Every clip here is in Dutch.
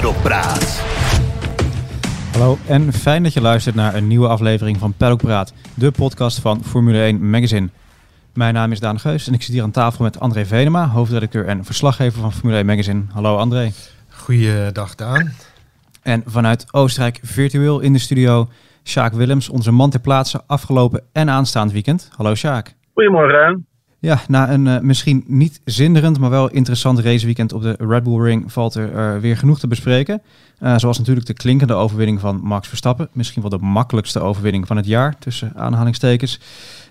Paddock Praat. Hallo en fijn dat je luistert naar een nieuwe aflevering van Paddock Praat, de podcast van Formule 1 Magazine. Mijn naam is Daan Geus en ik zit hier aan tafel met André Venema, hoofdredacteur en verslaggever van Formule 1 Magazine. Hallo André. Goeiedag Daan. En vanuit Oostenrijk virtueel in de studio Sjaak Willems, onze man ter plaatse afgelopen en aanstaand weekend. Hallo Sjaak. Goedemorgen. Ja, na een uh, misschien niet zinderend, maar wel interessant raceweekend op de Red Bull Ring valt er uh, weer genoeg te bespreken. Uh, zoals natuurlijk de klinkende overwinning van Max Verstappen. Misschien wel de makkelijkste overwinning van het jaar, tussen aanhalingstekens.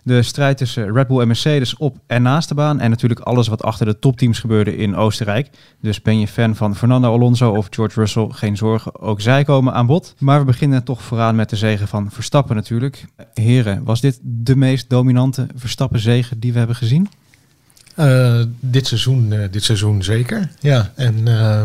De strijd tussen Red Bull en Mercedes op en naast de baan. En natuurlijk alles wat achter de topteams gebeurde in Oostenrijk. Dus ben je fan van Fernando Alonso of George Russell, geen zorgen, ook zij komen aan bod. Maar we beginnen toch vooraan met de zegen van Verstappen natuurlijk. Heren, was dit de meest dominante Verstappen-zege die we hebben gezien? Uh, dit, seizoen, uh, dit seizoen zeker, ja. En uh,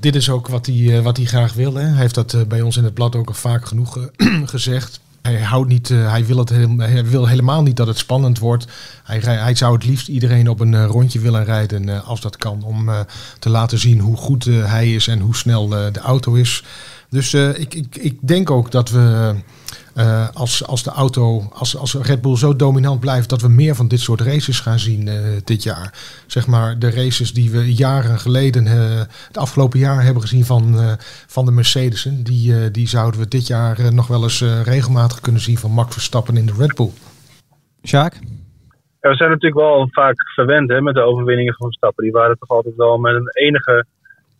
dit is ook wat hij, wat hij graag wil. Hè. Hij heeft dat bij ons in het blad ook al vaak genoeg gezegd. Hij, houdt niet, hij, wil het wil helemaal niet dat het spannend wordt. Hij, hij zou het liefst iedereen op een rondje willen rijden als dat kan. Om te laten zien hoe goed hij is en hoe snel de auto is. Dus ik, ik, ik denk ook dat we... Uh, als, als de auto, als, als Red Bull zo dominant blijft, dat we meer van dit soort races gaan zien uh, dit jaar. Zeg maar de races die we jaren geleden, uh, het afgelopen jaar hebben gezien van, van de Mercedes'en, die, die zouden we dit jaar nog wel eens regelmatig kunnen zien van Max Verstappen in de Red Bull. Sjaak? Ja, we zijn natuurlijk wel vaak verwend hè, met de overwinningen van Verstappen. Die waren toch altijd wel met een enige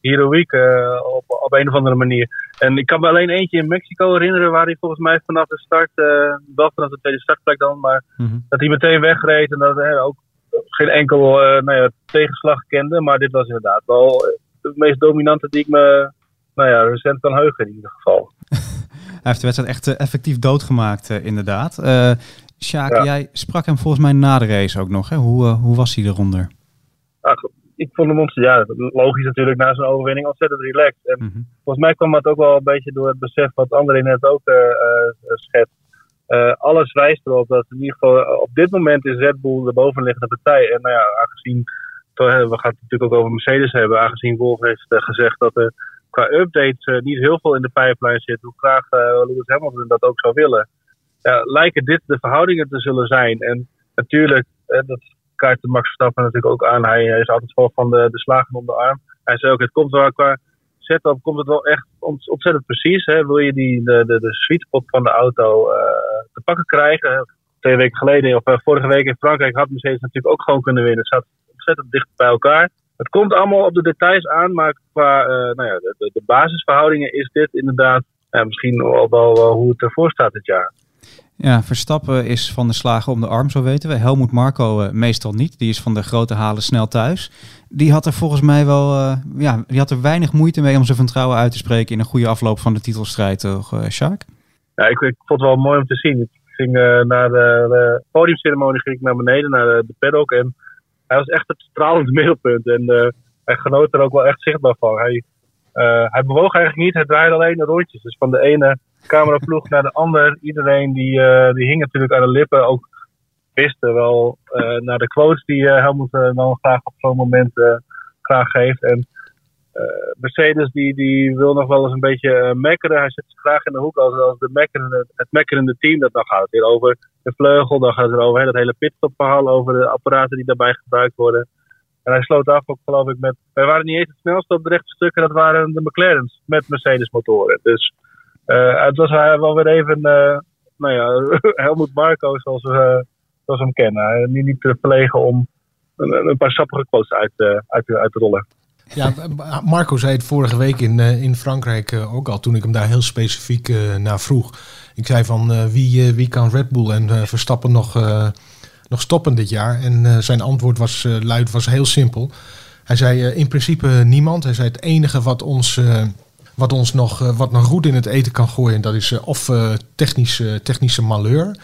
heroïek uh, op, op een of andere manier. En ik kan me alleen eentje in Mexico herinneren waar hij volgens mij vanaf de start, uh, wel vanaf de tweede startplek dan, maar mm-hmm. dat hij meteen wegreed en dat hij ook geen enkel uh, nou ja, tegenslag kende. Maar dit was inderdaad wel de meest dominante die ik me nou ja, recent kan heugen in ieder geval. hij heeft de wedstrijd echt effectief doodgemaakt, inderdaad. Sjaak, ja. jij sprak hem volgens mij na de race ook nog. Hè? Hoe, hoe was hij eronder? Ach, ik vond hem ons, ja, logisch natuurlijk na zo'n overwinning ontzettend relaxed. En Mhm. volgens mij kwam dat ook wel een beetje door het besef wat André net ook uh, uh, schetst. Uh, alles wijst erop dat in ieder geval op dit moment is Red Bull de bovenliggende partij. En nou ja, aangezien, we gaan het natuurlijk ook over Mercedes hebben, aangezien Wolf heeft gezegd dat er qua updates niet heel veel in de pipeline zit, hoe graag Lewis Hamilton dat ook zou willen. Ja, lijken dit de verhoudingen te zullen zijn. En natuurlijk, dat kaart Max Verstappen natuurlijk ook aan. Hij, is altijd vol van de, de slagen om de arm. Hij zei ook, het komt wel qua setup komt het wel echt ontzettend precies. Hè? Wil je die, de, de, de sweet spot van de auto uh, te pakken krijgen? Twee weken geleden, of uh, vorige week in Frankrijk, had Mercedes natuurlijk ook gewoon kunnen winnen. Het staat ontzettend dicht bij elkaar. Het komt allemaal op de details aan, maar qua uh, nou ja, de, basisverhoudingen is dit inderdaad misschien wel, wel hoe het ervoor staat dit jaar. Ja, Verstappen is van de slagen om de arm, zo weten we. Helmoet Marco uh, meestal niet. Die is van de grote halen snel thuis. Die had er volgens mij wel, uh, ja, die had er weinig moeite mee om zijn vertrouwen uit te spreken in een goede afloop van de titelstrijd, toch, uh? Ja, ik, vond het wel mooi om te zien. Ik ging naar de, podiumceremonie ging ik naar beneden, naar de, paddock. En hij was echt het stralende middelpunt. En hij genoot er ook wel echt zichtbaar van. Hij, hij bewoog eigenlijk niet, hij draaide alleen rondjes. Dus van de ene cameraploeg naar de ander. Iedereen die, uh, die hing natuurlijk aan de lippen. Ook wisten wel uh, naar de quotes die uh, Helmut dan graag op zo'n moment graag geeft. En Mercedes die, die wil nog wel eens een beetje mekkeren. Hij zich graag in de hoek als, als de mekkerende, het mekkerende team. Dat dan gaat het weer over de vleugel. Dan gaat het over dat hele pitstopverhaal. Over de apparaten die daarbij gebruikt worden. En hij sloot af ook geloof ik met... Wij waren niet eens het snelste op de rechte stukken. Dat waren de McLaren's met Mercedes motoren. Dus... Uh, het was wel weer even, uh, nou ja, Helmoet Marco zoals we, we hem kennen. Niet, niet te verlegen om een, een paar sappige quotes uit, uit, uit te rollen. Ja, Marco zei het vorige week in, in Frankrijk ook al, toen ik hem daar heel specifiek naar vroeg. Ik zei van wie, wie kan Red Bull en Verstappen nog, nog stoppen dit jaar? En zijn antwoord was, luid, was heel simpel. Hij zei in principe niemand. Hij zei het enige wat ons wat ons nog, uh, wat nog goed in het eten kan gooien, dat is uh, of uh, technische, technische malheur.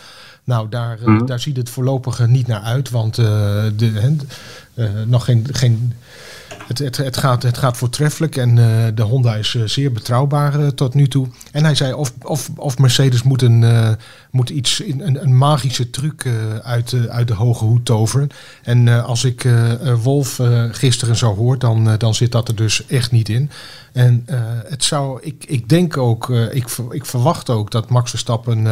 Nou, daar, Mhm. daar ziet het voorlopig niet naar uit, want de, nog geen, geen het, het, het, gaat, het gaat voortreffelijk en de Honda is zeer betrouwbaar tot nu toe. En hij zei of, of, of Mercedes moet, een, moet iets, een, een magische truc uit, uit de hoge hoed toveren. En als ik Wolf gisteren zo hoor, dan, dan zit dat er dus echt niet in. En het zou, ik, ik denk ook, ik, ik verwacht ook dat Max Verstappen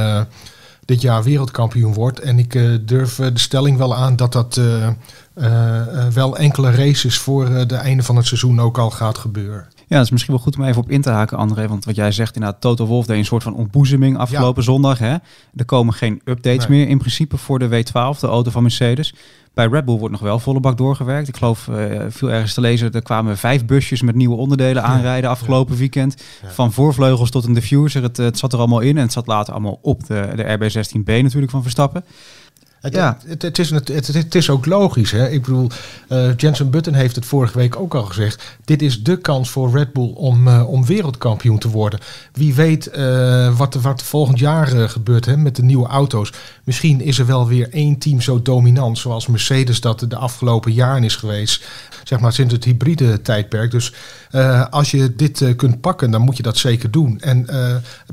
dit jaar wereldkampioen wordt. En ik durf de stelling wel aan dat dat wel enkele races voor het einde van het seizoen ook al gaat gebeuren. Ja, het is misschien wel goed om even op in te haken, André. Want wat jij zegt, inderdaad, Toto Wolf deed een soort van ontboezeming afgelopen zondag. Hè? Er komen geen updates meer in principe voor de W12, de auto van Mercedes. Bij Red Bull wordt nog wel volle bak doorgewerkt. Ik geloof, uh, viel ergens te lezen, er kwamen vijf busjes met nieuwe onderdelen aanrijden afgelopen weekend. Van voorvleugels tot een diffuser. Het, het, zat er allemaal in en het zat later allemaal op de, de RB16B natuurlijk van Verstappen. Het, ja. het, het, is, het, het, is ook logisch. Hè? Ik bedoel, uh, Jensen Button heeft het vorige week ook al gezegd. Dit is de kans voor Red Bull om, uh, om wereldkampioen te worden. Wie weet uh, wat, wat volgend jaar gebeurt hè, met de nieuwe auto's. Misschien is er wel weer één team zo dominant zoals Mercedes dat de afgelopen jaren is geweest. Zeg maar sinds het hybride tijdperk. Dus als je dit kunt pakken, dan moet je dat zeker doen. En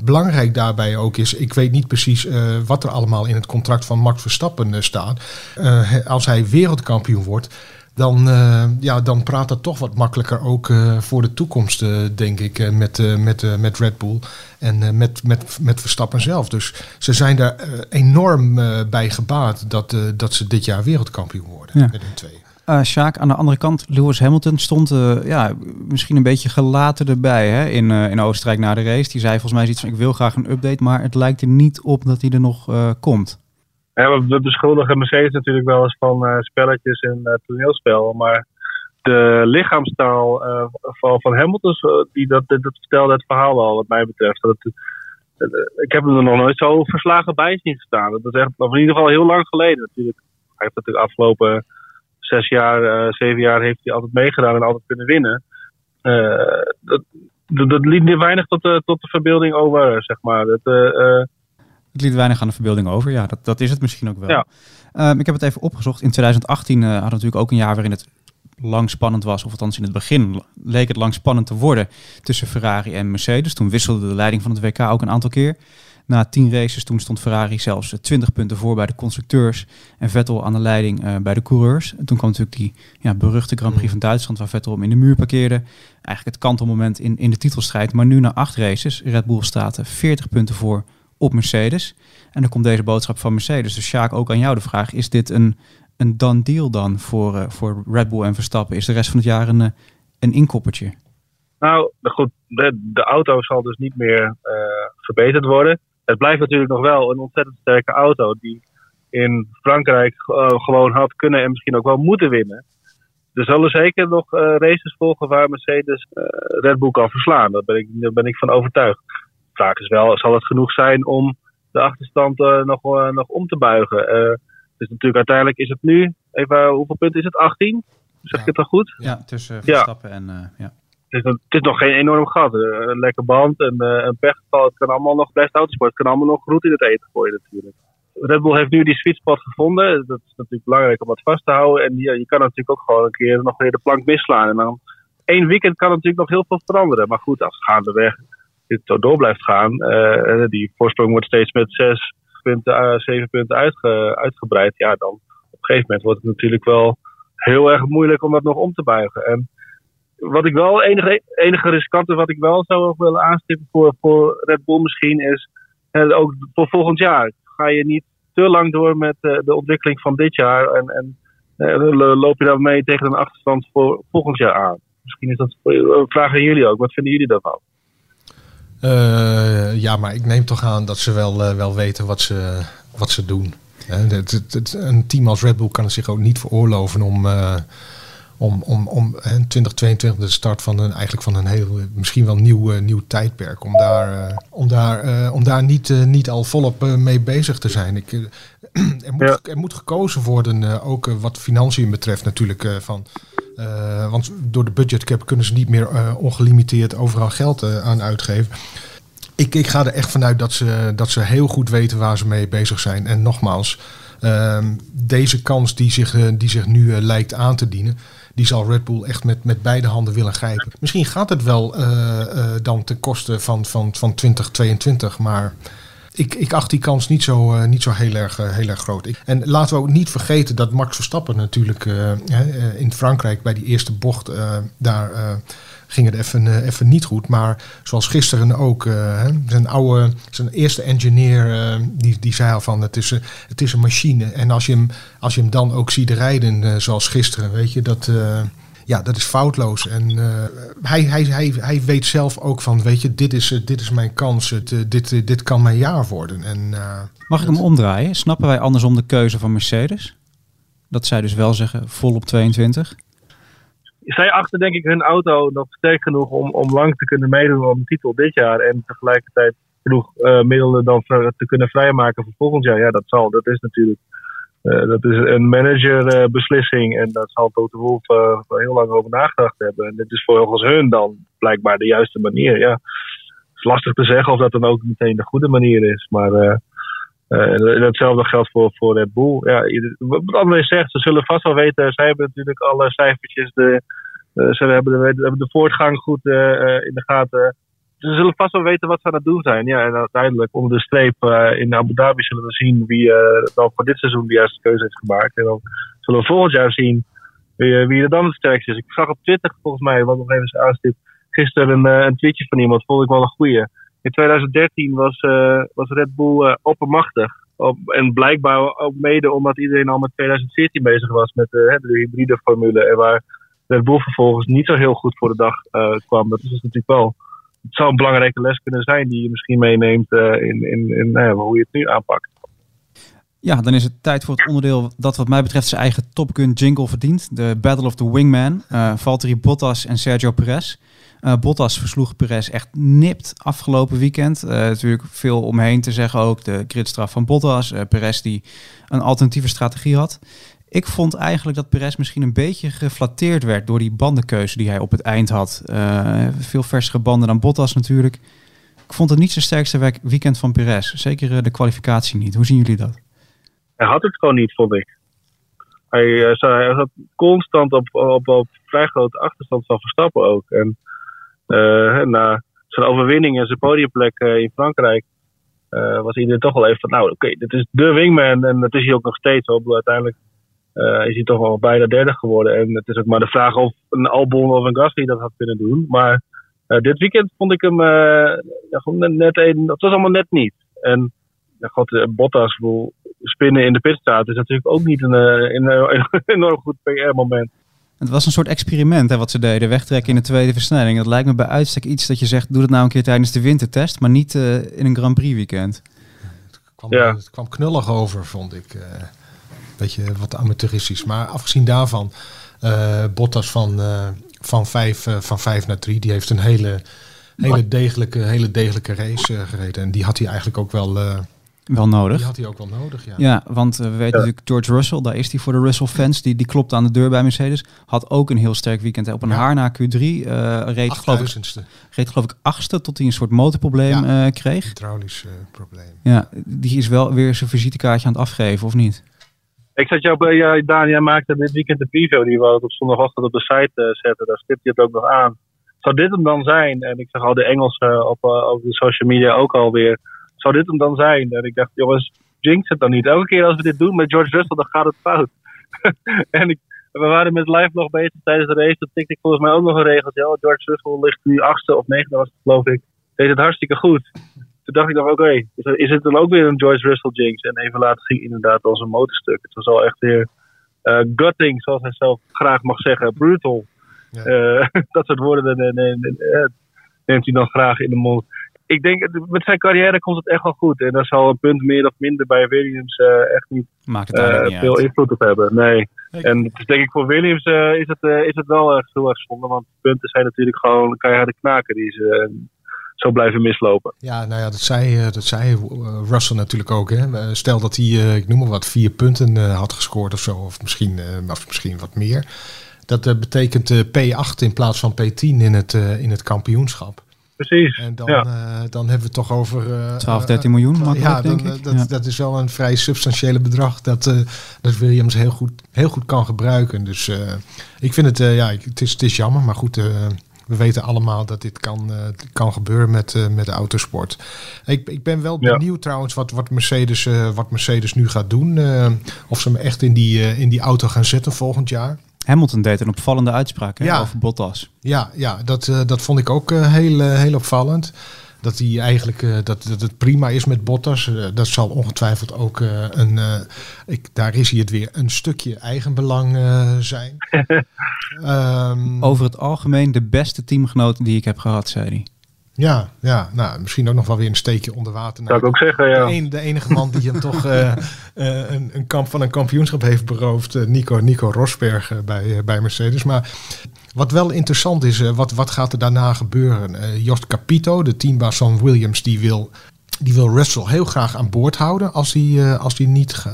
belangrijk daarbij ook is, ik weet niet precies wat er allemaal in het contract van Max Verstappen eh, staan. Uh, als hij wereldkampioen wordt, dan, uh, ja, dan praat dat toch wat makkelijker ook uh, voor de toekomst, uh, denk ik, met, met, met Red Bull en met, met, met Verstappen zelf. Dus ze zijn daar enorm bij gebaat dat, dat ze dit jaar wereldkampioen worden ja. met hun twee. Uh, Sjaak, aan de andere kant, Lewis Hamilton stond uh, ja, misschien een beetje gelaten erbij hè, in, uh, in Oostenrijk na de race. Die zei volgens mij iets van ik wil graag een update, maar het lijkt er niet op dat hij er nog komt. We beschuldigen Mercedes natuurlijk wel eens van uh, spelletjes en uh, toneelspel. Maar de lichaamstaal uh, van, van Hamilton, die, dat, dat, vertelde het verhaal al, wat mij betreft. Dat ik heb hem er nog nooit zo verslagen bij zien staan. Dat is echt, in ieder geval heel lang geleden natuurlijk. Hij heeft natuurlijk afgelopen zes jaar, zeven jaar heeft hij altijd meegedaan en altijd kunnen winnen. dat, dat, dat weinig tot de, tot de verbeelding over, zeg maar. Het liet weinig aan de verbeelding over. Ja, dat, dat is het misschien ook wel. Ja. Um, ik heb het even opgezocht. In 2018 uh, hadden we natuurlijk ook een jaar waarin het lang spannend was. Of althans in het begin leek het lang spannend te worden tussen Ferrari en Mercedes. Toen wisselde de leiding van het WK ook een aantal keer. Na tien races toen stond Ferrari zelfs 20 punten voor bij de constructeurs. En Vettel aan de leiding uh, bij de coureurs. En toen kwam natuurlijk die ja, beruchte Grand Prix mm. van Duitsland waar Vettel hem in de muur parkeerde. Eigenlijk het kantelmoment in, in de titelstrijd. Maar nu na acht races, Red Bull staat 40 punten voor op Mercedes. En dan komt deze boodschap van Mercedes. Dus Sjaak, ook aan jou de vraag. Is dit een, een done deal dan voor, uh, voor Red Bull en Verstappen? Is de rest van het jaar een, uh, een inkoppertje? Nou, goed, de, de auto zal dus niet meer uh, verbeterd worden. Het blijft natuurlijk nog wel een ontzettend sterke auto die in Frankrijk gewoon had kunnen en misschien ook wel moeten winnen. Er zullen zeker nog races volgen waar Mercedes Red Bull kan verslaan. Daar ben ik, daar ben ik van overtuigd is wel, zal het genoeg zijn om de achterstand uh, nog, uh, nog om te buigen? Uh, dus natuurlijk uiteindelijk is het nu, even hoeveel punten is het? 18? Zeg ja. ik het dan goed? Ja, tussen Verstappen ja. en ja. Het is, het is, nog geen enorm gat. een lekker band en een pechgeval. Het kan allemaal nog best autosport. Het kan allemaal nog goed in het eten gooien natuurlijk. Red Bull heeft nu die sweet spot gevonden. Dat is natuurlijk belangrijk om dat vast te houden. En je, je kan natuurlijk ook gewoon een keer nog weer de plank misslaan. En dan één weekend kan natuurlijk nog heel veel veranderen. Maar goed, als gaandeweg dit zo door blijft gaan, uh, die voorsprong wordt steeds met zes punten, uh, zeven punten uitge, uitgebreid. Ja, dan op een gegeven moment wordt het natuurlijk wel heel erg moeilijk om dat nog om te buigen. En wat ik wel, enige, enige riskante wat ik wel zou willen aanstippen voor, voor Red Bull misschien is, uh, ook voor volgend jaar ga je niet te lang door met de ontwikkeling van dit jaar en, en loop je dan mee tegen een achterstand voor volgend jaar aan. Misschien is dat aan jullie ook. Wat vinden jullie daarvan? Uh, ja, maar ik neem toch aan dat ze wel, uh, wel weten wat ze, wat ze doen. Een team als Red Bull kan het zich ook niet veroorloven om, uh, om, om, om 2022 de start van een, eigenlijk van een heel, misschien wel nieuw, nieuw tijdperk. Om daar, om daar, om daar niet, niet al volop mee bezig te zijn. Ik, er, moet, ja. er moet gekozen worden, ook wat financiën betreft natuurlijk, van want door de budgetcap kunnen ze niet meer ongelimiteerd overal geld aan uitgeven. Ik, ik ga er echt vanuit dat ze, dat ze heel goed weten waar ze mee bezig zijn. En nogmaals, ehm, deze kans die zich, die zich nu lijkt aan te dienen, die zal Red Bull echt met, met beide handen willen grijpen. Misschien gaat het wel dan ten koste van, van, van 2022, maar ik, ik acht die kans niet zo, uh, niet zo heel, erg, heel erg groot. En laten we ook niet vergeten dat Max Verstappen natuurlijk in Frankrijk bij die eerste bocht daar ging het even, even niet goed. Maar zoals gisteren ook, zijn oude, zijn eerste engineer, die, die zei al van het is, het is een machine. En als je hem, als je hem dan ook ziet rijden zoals gisteren, weet je, dat ja, dat is foutloos. En uh, hij, hij, hij, hij weet zelf ook van, weet je, dit is, dit is mijn kans. Het, dit, dit kan mijn jaar worden. En, Mag ik hem omdraaien? Snappen wij andersom de keuze van Mercedes? Dat zij dus wel zeggen, vol op 22? Zij achter denk ik hun auto nog sterk genoeg om, om lang te kunnen meedoen om de titel dit jaar. En tegelijkertijd genoeg uh, middelen dan te kunnen vrijmaken voor volgend jaar. Ja, dat zal. Dat is natuurlijk uh, dat is een managerbeslissing en daar zal Toto Wolff uh, heel lang over nagedacht hebben. En dit is volgens hun dan blijkbaar de juiste manier. Ja. Het is lastig te zeggen of dat dan ook meteen de goede manier is. Maar uh, hetzelfde geldt voor, voor Red Bull. Ja, wat André zegt, ze zullen vast wel weten. Zij hebben natuurlijk alle cijfertjes. De, ze hebben de, hebben de voortgang goed in de gaten ze zullen vast wel weten wat ze aan het doen zijn. Ja, en uiteindelijk onder de streep in Abu Dhabi zullen we zien wie uh, dan voor dit seizoen de juiste keuze heeft gemaakt. En dan zullen we volgend jaar zien wie, wie er dan het sterkste is. Ik zag op Twitter volgens mij, wat nog even aanstipt, gisteren een, een tweetje van iemand, vond ik wel een goeie. In 2013 was, was Red Bull oppermachtig. Op, en blijkbaar ook mede omdat iedereen al met 2014 bezig was met de hybride formule. En waar Red Bull vervolgens niet zo heel goed voor de dag kwam. Dat is dus natuurlijk wel het zou een belangrijke les kunnen zijn die je misschien meeneemt in, in, in nou hoe je het nu aanpakt. Ja, dan is het tijd voor het onderdeel dat wat mij betreft zijn eigen Top Gun jingle verdient. De Battle of the Wingman. Uh, Valtteri Bottas en Sergio Perez. Uh, Bottas versloeg Perez echt nipt afgelopen weekend. Uh, natuurlijk veel omheen te zeggen ook. De gridstraf van Bottas. Uh, Perez die een alternatieve strategie had. Ik vond eigenlijk dat Perez misschien een beetje geflatteerd werd door die bandenkeuze die hij op het eind had. Veel versere banden dan Bottas natuurlijk. Ik vond het niet zijn sterkste weekend van Perez. Zeker de kwalificatie niet. Hoe zien jullie dat? Hij had het gewoon niet, vond ik. Hij, hij constant op, op, op vrij grote achterstand van Verstappen ook. En na zijn overwinning en zijn podiumplek in Frankrijk was iedereen toch wel even van, nou oké, dit is de wingman. En dat is hij ook nog steeds. Op, uiteindelijk is hij toch wel bijna derde geworden. En het is ook maar de vraag of een Albon of een Gasly dat had kunnen doen. Maar dit weekend vond ik hem net een. Het was allemaal net niet. En ja, God, Bottas spinnen in de pitstraat is natuurlijk ook niet een, een, een enorm goed PR-moment. Het was een soort experiment hè, wat ze deden, wegtrekken in de tweede versnelling. Dat lijkt me bij uitstek iets dat je zegt, doe het nou een keer tijdens de wintertest, maar niet in een Grand Prix weekend. Het kwam, ja. het kwam knullig over, vond ik beetje wat amateuristisch. Maar afgezien daarvan, uh, Bottas van, uh, van, vijf, uh, van vijf naar drie, die heeft een hele, hele, degelijke, hele degelijke race gereden. En die had hij eigenlijk ook wel... wel nodig. Die had hij ook wel nodig, ja. Ja, want we weten natuurlijk George Russell, daar is hij voor de Russell-fans. Die, die klopt aan de deur bij Mercedes. Had ook een heel sterk weekend op een ja. haar na Q3. reed, geloof ik, reed geloof ik achtste tot hij een soort motorprobleem ja, kreeg. Hydraulisch probleem. Ja, die is wel weer zijn visitekaartje aan het afgeven, of niet? Ik zat jou bij, Daan, jij maakte dit weekend de preview, die we op zondagochtend op de site uh, zetten. Daar stipt je het ook nog aan. Zou dit hem dan zijn? En ik zag al de Engelsen op, uh, op de social media ook alweer. Zou dit hem dan zijn? En ik dacht, jongens, jinx het dan niet. Elke keer als we dit doen met George Russell, dan gaat het fout. en ik, we waren met live nog bezig tijdens de race. Toen tikte ik volgens mij ook nog een regeltje. Ja, George Russell ligt nu achtste of negende was het, geloof ik. Deed het hartstikke goed toen dacht ik nog, oké, okay, is, het dan ook weer een Joyce Russell jinx? En even later ging inderdaad als een motorstuk. Het was al echt weer uh, gutting, zoals hij zelf graag mag zeggen, brutal. Ja. Uh, dat soort woorden neemt hij dan graag in de mond. Ik denk, met zijn carrière komt het echt wel goed. En daar zal een punt meer of minder bij Williams uh, echt niet, Maakt het niet veel invloed op hebben. Nee. En dus denk ik voor Williams is, het, is het wel echt heel erg zonde. Want punten zijn natuurlijk gewoon keiharde knaken die ze zo blijven mislopen. Ja, nou ja, dat zei, eh, dat zei eh, Russell natuurlijk ook. Hè. Eh, stel dat hij, ik noem maar wat, vier punten had gescoord of zo, of misschien, of misschien wat meer. Dat betekent P8 in plaats van P10 in het, in het kampioenschap. Precies. En dan, Ja. eh, dan hebben we het toch over... eh, 12, eh, 13 miljoen, makkelijk, ja, dan, denk eh, ik. Dat, Ja. dat is wel een vrij substantiële bedrag dat, eh, dat Williams heel goed, heel goed kan gebruiken. Dus eh, ik vind het, eh, ja, het is, het is jammer, maar goed, eh, we weten allemaal dat dit kan, eh, kan gebeuren met, eh, met de autosport. Ik, ik ben wel Ja. benieuwd trouwens wat, wat, Mercedes, eh, wat Mercedes nu gaat doen. eh, of ze hem echt in die, eh, in die auto gaan zetten volgend jaar. Hamilton deed een opvallende uitspraak hè, Ja. over Bottas. Ja, ja dat, eh, dat vond ik ook eh, heel, eh, heel opvallend. Dat hij eigenlijk eh, dat, dat het prima is met Bottas. Dat zal ongetwijfeld ook eh, een. eh, ik, daar is hij het weer een stukje eigenbelang eh zijn. Ehm, Over het algemeen de beste teamgenoot die ik heb gehad, zei hij. Ja, ja, nou, misschien ook nog wel weer een steekje onder water. Zou ik ook zeggen, ja. de, een- de enige man die hem toch eh, eh, een, een kamp van een kampioenschap heeft beroofd, eh, Nico, Nico Rosberg bij, bij Mercedes. Maar wat wel interessant is, wat, wat gaat er daarna gebeuren? Jost Capito, de teambaas van Williams, die wil, die wil Russell heel graag aan boord houden als hij, als hij niet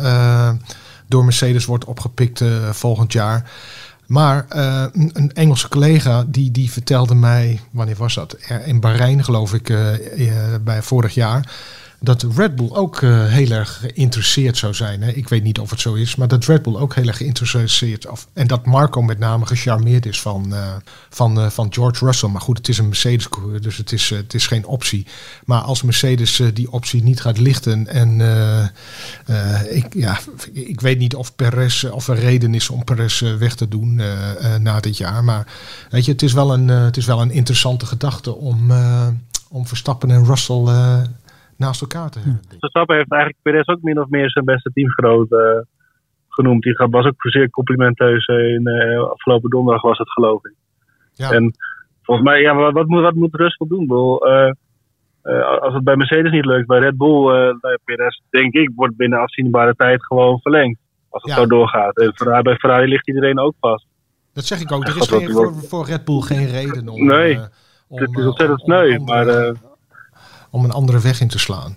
door Mercedes wordt opgepikt volgend jaar. Maar eh, een, Engelse collega die, die vertelde mij, wanneer was dat? In Bahrein geloof ik, eh, eh, bij vorig jaar. Dat Red Bull ook eh, heel erg geïnteresseerd zou zijn. Hè. Ik weet niet of het zo is, maar dat Red Bull ook heel erg geïnteresseerd of En dat Marco met name gecharmeerd is van, eh, van, eh, van George Russell. Maar goed, het is een Mercedes-coureur, dus het is, het is geen optie. Maar als Mercedes die optie niet gaat lichten en ik, ja, ik weet niet of Perez, of er reden is om Perez weg te doen na dit jaar. Maar weet je, het is wel een, het is wel een interessante gedachte om, om Verstappen en Russell naast elkaar te hebben. Verstappen heeft eigenlijk Perez ook min of meer zijn beste teamgenoot eh, genoemd. Die was ook zeer complimenteus in eh, afgelopen donderdag was het geloof ik. Ja. En volgens mij, ja, wat, wat, moet, wat moet Russell doen? Eh, eh, als het bij Mercedes niet lukt, bij Red Bull, eh bij Perez, denk ik, wordt binnen afzienbare tijd gewoon verlengd. Als het Ja. zo doorgaat. En Ferrari, bij Ferrari ligt iedereen ook vast. Dat zeg ik ook. Er is geen, voor, voor Red Bull geen reden om, Nee, eh, om, het is ontzettend om- om sneu, maar, eh, om een andere weg in te slaan.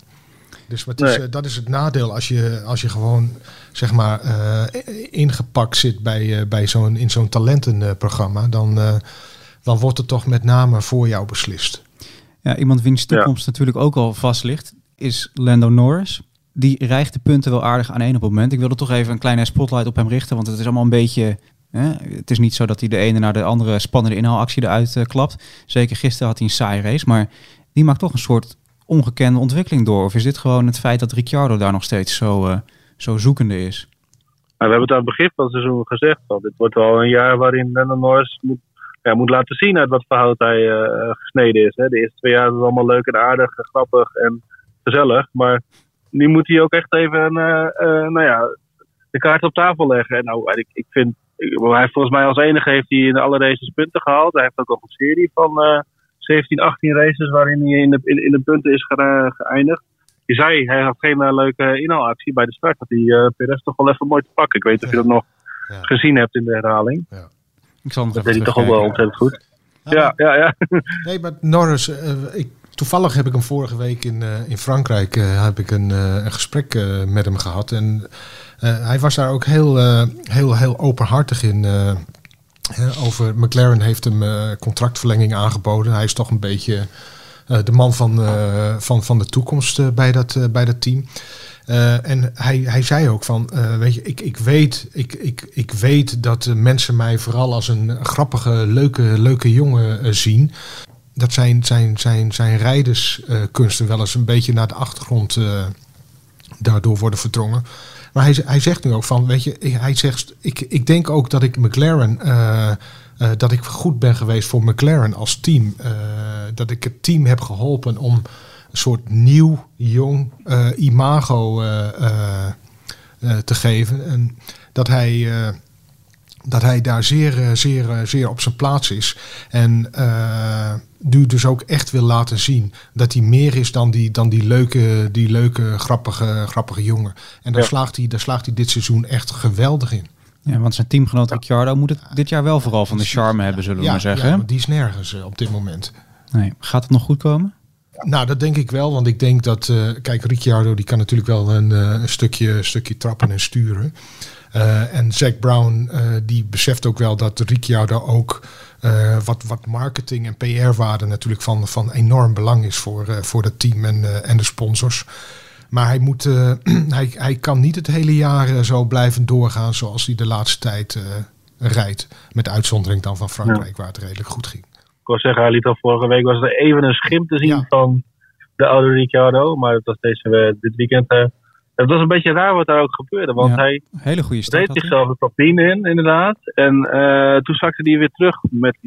Dus wat is, Nee. eh, dat is het nadeel als je, als je gewoon zeg maar eh, ingepakt zit bij, eh, bij zo'n, in zo'n talentenprogramma. Dan, eh, dan wordt het toch met name voor jou beslist. Ja, iemand wiens Ja. toekomst natuurlijk ook al vast ligt, is Lando Norris. Die rijgt de punten wel aardig aan één op het moment. Ik wilde toch even een kleine spotlight op hem richten, want het is allemaal een beetje... Hè, het is niet zo dat hij de ene naar de andere spannende inhaalactie eruit klapt. Zeker gisteren had hij een saai race, maar die maakt toch een soort ongekende ontwikkeling door. Of is dit gewoon het feit dat Ricciardo daar nog steeds zo, eh, zo zoekende is? Maar we hebben het aan het begin van het seizoen gezegd. Al. Dit wordt wel een jaar waarin Lando Norris moet, laten zien uit wat voor hout hij eh, gesneden is. Hè. De eerste twee jaar het allemaal leuk en aardig, en grappig en gezellig. Maar nu moet hij ook echt even eh, nou ja, de kaart op tafel leggen. En nou, ik, ik vind, hij volgens mij als enige heeft hij in alle races punten gehaald. Hij heeft ook nog een serie van 17, 18 races waarin hij in de, in, in de punten is ge- geëindigd. Je zei, hij had geen eh, leuke inhaalactie bij de start. Dat hij uh, Perez toch wel even mooi te pakken. Ik weet of je dat nog Ja. gezien hebt in de herhaling. Ik zal nog Dat deed hij toch ook wel ontzettend goed. Ja, ja, ja. Nee, maar Norris, eh, ik, toevallig heb ik hem vorige week in, eh, in Frankrijk eh, heb ik een, eh, een gesprek eh, met hem gehad. En eh, hij was daar ook heel, eh, heel, heel openhartig in. Over McLaren heeft hem eh, contractverlenging aangeboden. Hij is toch een beetje eh, de man van, eh, van, van de toekomst bij, dat, bij dat team. En hij, hij zei ook van, weet je, ik, ik, weet, ik, ik, ik weet dat mensen mij vooral als een grappige, leuke, leuke jongen zien. Dat zijn, zijn, zijn, zijn rijderskunsten wel eens een beetje naar de achtergrond daardoor worden verdrongen. Maar hij, hij zegt nu ook van, weet je, hij zegt, ik, ik denk ook dat ik McLaren, eh, eh, dat ik goed ben geweest voor McLaren als team. Eh, dat ik het team heb geholpen om een soort nieuw, jong imago te geven. En dat hij, dat hij daar zeer, eh, zeer, eh, zeer op zijn plaats is. En eh, nu dus ook echt wil laten zien dat hij meer is dan die, dan die leuke, die leuke grappige, grappige jongen. En daar, Ja. slaagt hij, daar slaagt hij dit seizoen echt geweldig in. Ja, want zijn teamgenoot Ricciardo moet het dit jaar wel vooral van de charme hebben, zullen we ja, maar zeggen. ja, die is nergens op dit moment. Nee. Gaat het nog goed komen? Nou, dat denk ik wel, want ik denk dat, eh, kijk, Ricciardo die kan natuurlijk wel een, eh, een stukje, stukje trappen en sturen. Eh, en Zack Brown eh, die beseft ook wel dat Ricciardo ook wat, wat marketing en PR-waarde natuurlijk van, van enorm belang is voor, voor het team en, en de sponsors. Maar hij, moet, hij, hij kan niet het hele jaar zo blijven doorgaan zoals hij de laatste tijd rijdt. Met uitzondering dan van Frankrijk, waar het redelijk goed ging. Ik wil zeggen, hij liet al vorige week was er even een schim te zien van de oude Ricciardo. Maar het was deze, dit weekend het was een beetje raar wat daar ook gebeurde. Want hij hele goede start reed zichzelf de top 10 in, inderdaad. En uh, toen zakte hij weer terug met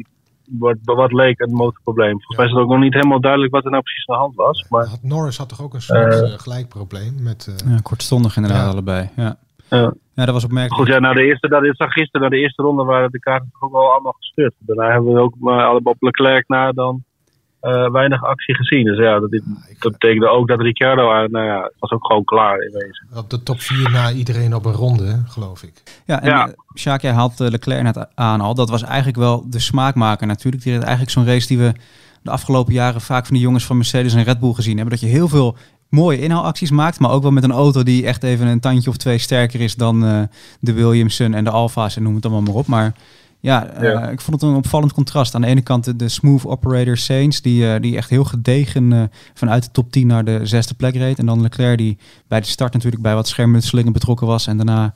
wat, wat leek een motorprobleem. Volgens mij is het ook nog niet helemaal duidelijk wat er nou precies aan de hand was. Maar, had, Norris had toch ook een soort uh, gelijkprobleem? Met, uh, ja, kortstondig inderdaad allebei. Ja. Ja. ja, dat was opmerkelijk. Goed, ja, na de eerste, dat, zag gisteren, na de eerste ronde waren de kaarten toch ook wel allemaal gestuurd. Daarna hebben we ook maar allemaal op Leclerc na dan uh, weinig actie gezien. Dus ja, dat, dat betekende ook dat Ricciardo, uh, nou ja, was ook gewoon klaar in wezen. Op de top 4 na iedereen op een ronde, geloof ik. Ja, en ja. Sjaak, jij haalt Leclerc net aan al. Dat was eigenlijk wel de smaakmaker natuurlijk. Die is eigenlijk zo'n race die we de afgelopen jaren vaak van die jongens van Mercedes en Red Bull gezien hebben. Dat je heel veel mooie inhaalacties maakt, maar ook wel met een auto die echt even een tandje of twee sterker is dan uh, de Williamson en de Alfa's en noem het allemaal maar op. Maar ja, uh, ik vond het een opvallend contrast. Aan de ene kant de, de smooth operator Saints, die, uh, die echt heel gedegen uh, vanuit de top 10 naar de zesde plek reed. En dan Leclerc, die bij de start natuurlijk bij wat schermutselingen betrokken was en daarna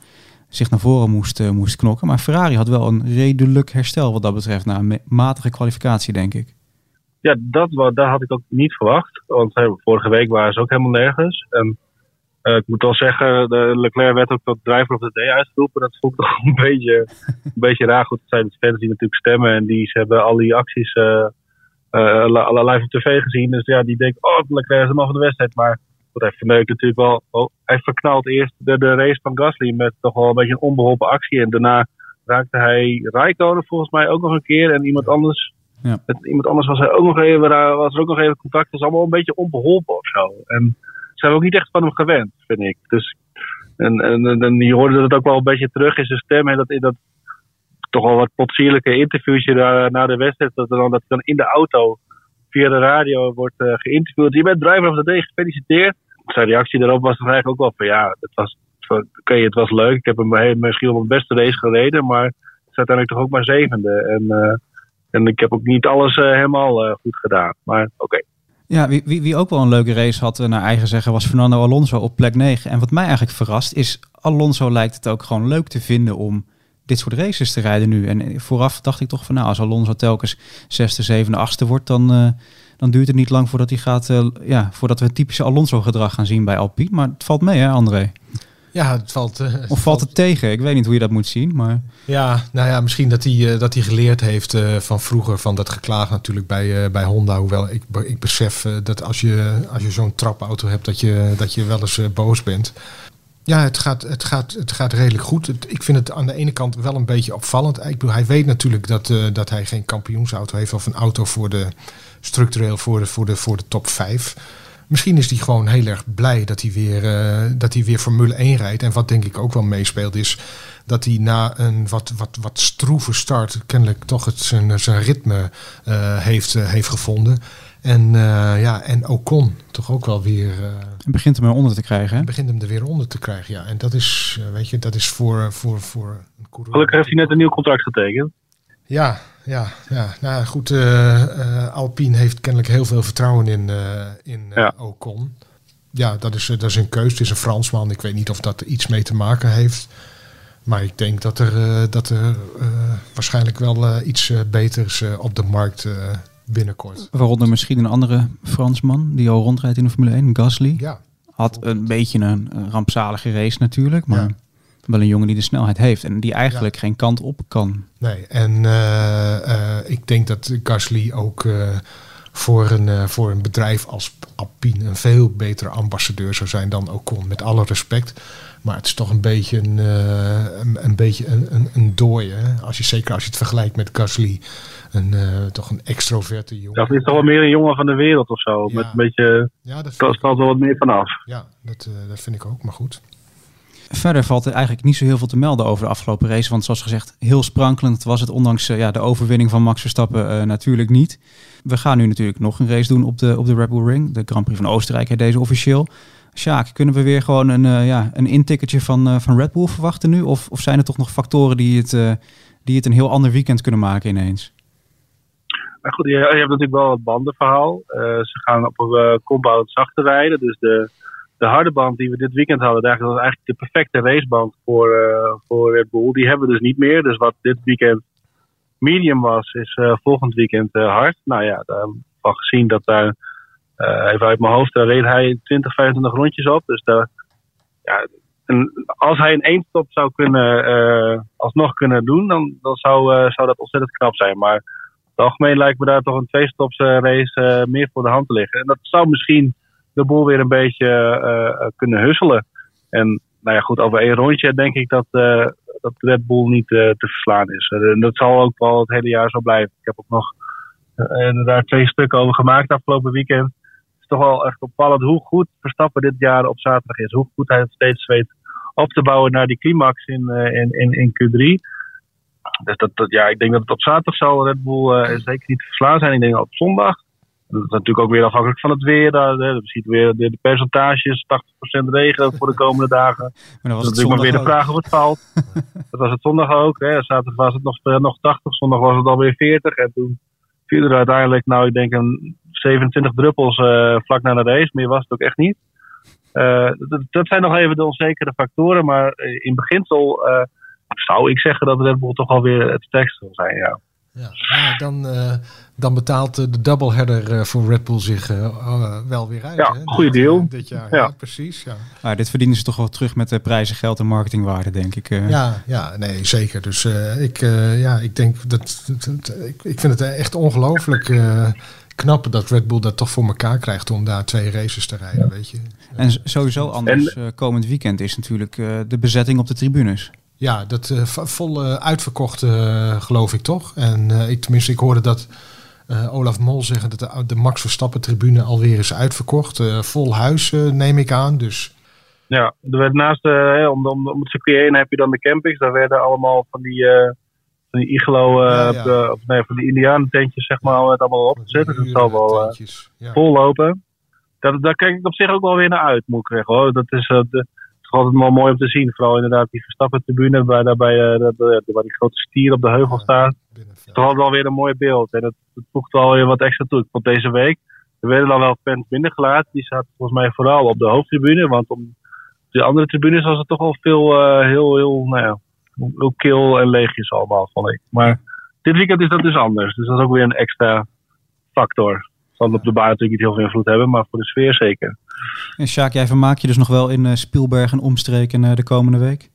zich naar voren moest, moest knokken. Maar Ferrari had wel een redelijk herstel wat dat betreft, na een matige kwalificatie, denk ik. Ja, dat, dat had ik ook niet verwacht. Want vorige week waren ze ook helemaal nergens. En uh, ik moet wel zeggen, de Leclerc werd ook tot driver of the day uitgeroepen. Dat vond ik toch een beetje, een beetje raar. Goed, het zijn de fans die natuurlijk stemmen en die ze hebben al die acties uh, uh, live op tv gezien. Dus ja, die denken, oh, Leclerc is de man van de wedstrijd. Maar goed, hij verneukt natuurlijk wel. Oh, hij verknalt eerst de, de race van Gasly met toch wel een beetje een onbeholpen actie. En daarna raakte hij Raikkonen volgens mij ook nog een keer. En iemand anders, ja. met iemand anders was, hij ook nog even, was er ook nog even contact. Dat was allemaal een beetje onbeholpen of zo. En zijn we ook niet echt van hem gewend, vind ik. Dus, en, en, en je hoorde het ook wel een beetje terug in zijn stem. En dat, dat toch wel wat potsierlijke interviewtje daar, na de wedstrijd. Dat, dan, dat dan in de auto via de radio wordt uh, geïnterviewd. Je bent driver of the day, gefeliciteerd. Zijn reactie daarop was dan eigenlijk ook wel van ja, het was, het was leuk. Ik heb hem misschien wel mijn beste race gereden, maar het is uiteindelijk toch ook maar zevende. En, uh, en ik heb ook niet alles helemaal goed gedaan. Maar oké. Ja, wie, wie, wie, ook wel een leuke race had, eh, naar eigen zeggen, was Fernando Alonso op plek 9. En wat mij eigenlijk verrast is, Alonso lijkt het ook gewoon leuk te vinden om dit soort races te rijden nu. En vooraf dacht ik toch van, nou, als Alonso telkens zesde, zevende, achtste wordt, dan, uh, dan duurt het niet lang voordat hij gaat, uh, ja, voordat we het typische Alonso-gedrag gaan zien bij Alpine. Maar het valt mee, hè, André? Ja, het valt. Uh, of valt het tegen? Ik weet niet hoe je dat moet zien, maar. Ja, nou ja, misschien dat hij, uh, dat hij geleerd heeft uh, van vroeger van dat geklaag natuurlijk bij, bij Honda. Hoewel ik, ik besef dat als je, als je zo'n trapauto hebt, dat je, dat je wel eens boos bent. Ja, het gaat, het gaat, het gaat redelijk goed. Het, ik vind het aan de ene kant wel een beetje opvallend. Ik bedoel, hij weet natuurlijk dat, dat hij geen kampioensauto heeft of een auto voor de structureel voor de, voor de, voor de top 5. Misschien is hij gewoon heel erg blij dat hij, weer, uh, dat hij weer Formule 1 rijdt. En wat denk ik ook wel meespeelt is dat hij na een wat, wat, wat stroeve start kennelijk toch het, zijn, zijn ritme uh, heeft, uh, heeft gevonden. En, ja, en Ocon toch ook wel weer... en begint hem er onder te krijgen, hè? Begint hem er weer onder te krijgen, ja. En dat is, weet je, dat is voor... voor, voor Gelukkig heeft hij net een nieuw contract getekend. Ja, ja, ja. Nou goed, uh, uh, Alpine heeft kennelijk heel veel vertrouwen in, uh, in ja. Ocon. Ja, dat is, dat is een keus. Het is een Fransman. Ik weet niet of dat er iets mee te maken heeft. Maar ik denk dat er, dat er waarschijnlijk wel iets beters op de markt binnenkort. Waaronder misschien een andere Fransman die al rondrijdt in de Formule 1, Gasly. Ja. Had een beetje een, een rampzalige race natuurlijk, maar... Ja wel een jongen die de snelheid heeft en die eigenlijk geen kant op kan. Nee, en uh, uh, ik denk dat Gasly ook uh, voor, een, voor een bedrijf als Alpine een veel betere ambassadeur zou zijn dan Ocon, met alle respect. Maar het is toch een beetje een, een, een, beetje een, een, een dooie. Als je, zeker als je het vergelijkt met Gasly. Een, toch een extroverte jongen. Dat is toch wel meer een jongen van de wereld of zo. Ja. Met een beetje. Ja, dat staat wel wat meer vanaf. Ja, dat, dat vind ik ook, maar goed. Verder valt er eigenlijk niet zo heel veel te melden over de afgelopen race. Want zoals gezegd, heel sprankelend was het ondanks uh, ja, de overwinning van Max Verstappen uh, natuurlijk niet. We gaan nu natuurlijk nog een race doen op de, op de Red Bull Ring. De Grand Prix van Oostenrijk, hè, deze officieel. Sjaak, kunnen we weer gewoon een, uh, ja, een intikketje van, van Red Bull verwachten nu? Of, of zijn er toch nog factoren die het, die het een heel ander weekend kunnen maken ineens? Goed, je, je hebt natuurlijk wel het bandenverhaal. Eh, ze gaan op een compound zachter rijden. Dus de, de harde band die we dit weekend hadden, dat was eigenlijk de perfecte raceband voor, uh, voor Red Bull. Die hebben we dus niet meer. Dus wat dit weekend medium was, is volgend weekend hard. Nou ja, daarvan gezien dat daar, even uit mijn hoofd, daar reed hij 20, 25 rondjes op. Dus daar, ja, als hij in één stop zou kunnen, alsnog kunnen doen, dan, dan zou, zou dat ontzettend knap zijn. Maar het algemeen lijkt me daar toch een twee-stops race meer voor de hand te liggen. En dat zou misschien de boel weer een beetje kunnen husselen. En nou ja, goed, over één rondje denk ik dat, dat Red Bull niet te verslaan is. En dat zal ook wel het hele jaar zo blijven. Ik heb ook nog daar twee stukken over gemaakt afgelopen weekend toch wel echt opvallend hoe goed Verstappen dit jaar op zaterdag is. Hoe goed hij het steeds weet op te bouwen naar die climax in, in, in, in Q3. Dus dat, dat, ja, ik denk dat het op zaterdag zal Red Bull zeker niet te verslaan zijn. Ik denk op zondag. Dat is natuurlijk ook weer afhankelijk van het weer. Daar, we zien weer de, de percentages, 80% regen voor de komende dagen. Maar dat was natuurlijk maar weer de vraag of het valt. dat was het zondag ook. Hè. Zaterdag was het nog, nog 80, zondag was het alweer 40. En toen viel er uiteindelijk, nou ik denk een 27 druppels uh, vlak na de race. Meer was het ook echt niet. Uh, dat, dat, zijn nog even de onzekere factoren. Maar in beginsel uh, zou ik zeggen dat Red Bull toch alweer het sterkste zal zijn. Ja. Ja, ja dan, dan betaalt de doubleheader voor Red Bull zich wel weer uit. Ja, hè? goede deal. Dit jaar, ja. ja precies. Ja. Maar dit verdienen ze toch wel terug met de prijzen, geld en marketingwaarde, denk ik. Ja, ja, nee, zeker. Dus ik, ja, ik denk dat, dat, ik, ik vind het echt ongelooflijk knap dat Red Bull dat toch voor elkaar krijgt om daar twee races te rijden, weet je. En sowieso anders en, uh, komend weekend is natuurlijk uh, de bezetting op de tribunes. Ja, dat uh, vol uitverkocht geloof ik toch. En ik, tenminste, ik hoorde dat Olaf Mol zeggen dat de, de Max Verstappen tribune alweer is uitverkocht. vol huis neem ik aan, dus... Ja, er werd naast, om, om, om het circuit heen heb je dan de campings. Daar werden allemaal van die van die iglo, uh, ja, ja. of nee, van die indianententjes zeg maar, het allemaal opgezet. Dus het zal wel uh, ja. vol lopen. Dat, daar kijk ik op zich ook wel weer naar uit, moet ik zeggen. Hoor. Dat is, uh, de, het is altijd wel mooi om te zien. Vooral inderdaad die Verstappen tribune, waar, daarbij, waar die grote stier op de heuvel staat. Het is toch altijd wel weer een mooi beeld. En dat, dat voegt wel weer wat extra toe. Want deze week, er werden dan wel fans binnengelaten. Die zaten volgens mij vooral op de hoofdtribune. Want om de andere tribunes was het toch wel veel, heel, heel, nou ja, heel kil en leegjes allemaal, vond ik. Maar dit weekend is dat dus anders. Dus dat is ook weer een extra factor. Zal op de baan natuurlijk niet heel veel invloed hebben, maar voor de sfeer zeker. En Sjaak, jij vermaak je dus nog wel in uh, Spielberg en omstreken uh, de komende week?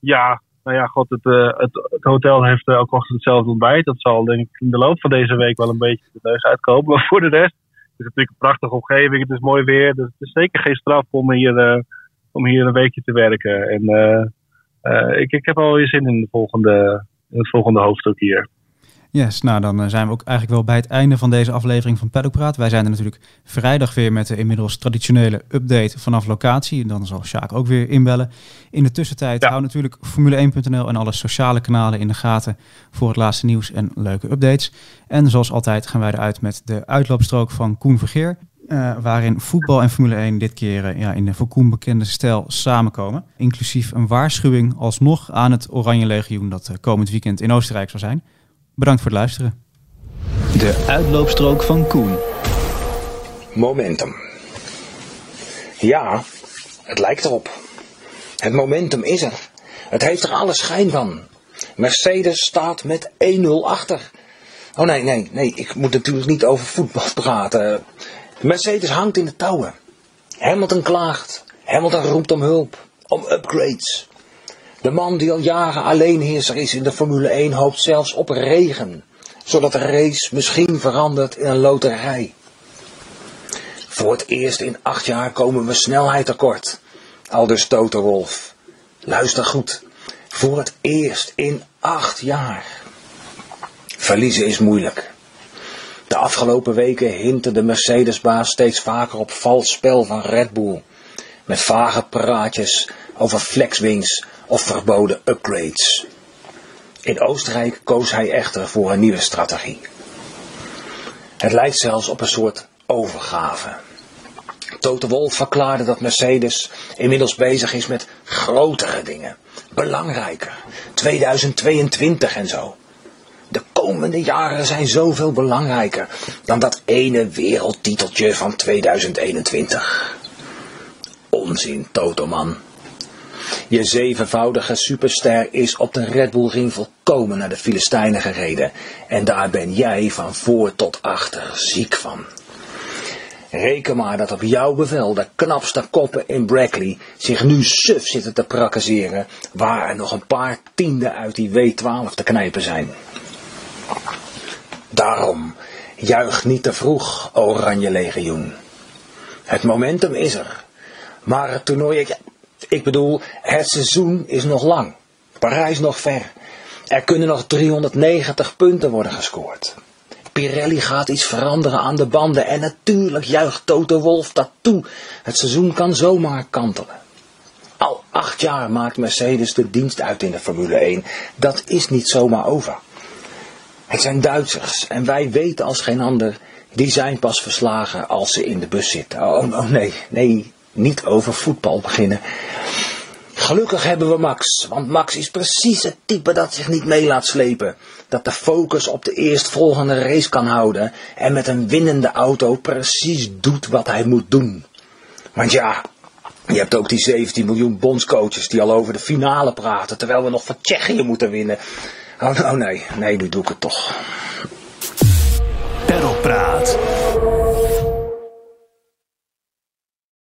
Ja, nou ja, god, het, uh, het, het, hotel heeft elke ochtend hetzelfde ontbijt. Dat zal denk ik in de loop van deze week wel een beetje de neus uitkomen. Maar voor de rest het is natuurlijk een prachtige omgeving. Het is mooi weer. Dus het is zeker geen straf om hier, om hier een weekje te werken. En ik, ik heb alweer zin in, de volgende, in het volgende hoofdstuk hier. Yes, nou dan eh, zijn we ook eigenlijk wel bij het einde van deze aflevering van Paddock Praat. Wij zijn er natuurlijk vrijdag weer met de inmiddels traditionele update vanaf locatie. En dan zal Sjaak ook weer inbellen. In de tussentijd ja. hou natuurlijk Formule1.nl en alle sociale kanalen in de gaten voor het laatste nieuws en leuke updates. En zoals altijd gaan wij eruit met de uitloopstrook van Koen Vergeer. Uh, waarin voetbal en Formule 1 dit keer uh, ja, in de voor bekende stijl samenkomen. Inclusief een waarschuwing alsnog aan het Oranje Legioen dat uh, komend weekend in Oostenrijk zal zijn. Bedankt voor het luisteren. De uitloopstrook van Koen. Momentum. Ja, het lijkt erop. Het momentum is er. Het heeft er alle schijn van. Mercedes staat met 1-0 achter. Oh nee, nee, nee, ik moet natuurlijk niet over voetbal praten. Mercedes hangt in de touwen. Hamilton klaagt. Hamilton roept om hulp. Om upgrades. De man die al jaren alleenheerser is in de Formule 1 hoopt zelfs op regen. Zodat de race misschien verandert in een loterij. Voor het eerst in acht jaar komen we snelheid tekort. Aldus Toto Wolf. Luister goed. Voor het eerst in acht jaar. Verliezen is moeilijk. De afgelopen weken hintte de Mercedesbaas steeds vaker op vals spel van Red Bull. Met vage praatjes over flexwings of verboden upgrades. In Oostenrijk koos hij echter voor een nieuwe strategie. Het lijkt zelfs op een soort overgave. Toto Wolff verklaarde dat Mercedes inmiddels bezig is met grotere dingen. Belangrijker. 2022 en zo. De komende jaren zijn zoveel belangrijker dan dat ene wereldtiteltje van 2021. Onzin, Totoman. Je zevenvoudige superster is op de Red Bull Ring volkomen naar de Filistijnen gereden. En daar ben jij van voor tot achter ziek van. Reken maar dat op jouw bevel de knapste koppen in Brackley zich nu suf zitten te prakaseren, waar er nog een paar tienden uit die W12 te knijpen zijn. Daarom, juich niet te vroeg, Oranje Legioen. Het momentum is er. Maar het toernooi, ik bedoel, het seizoen is nog lang. Parijs nog ver. Er kunnen nog 390 punten worden gescoord. Pirelli gaat iets veranderen aan de banden en natuurlijk juicht Toto Wolf dat toe. Het seizoen kan zomaar kantelen. Al acht jaar maakt Mercedes de dienst uit in de Formule 1. Dat is niet zomaar over. Het zijn Duitsers en wij weten als geen ander, die zijn pas verslagen als ze in de bus zitten. Oh, oh nee, nee, niet over voetbal beginnen. Gelukkig hebben we Max, want Max is precies het type dat zich niet mee laat slepen. Dat de focus op de eerstvolgende race kan houden en met een winnende auto precies doet wat hij moet doen. Want ja, je hebt ook die 17 miljoen bondscoaches die al over de finale praten, terwijl we nog van Tsjechië moeten winnen. Oh, oh, nee, nee, nu doe ik het toch. Perlpraat.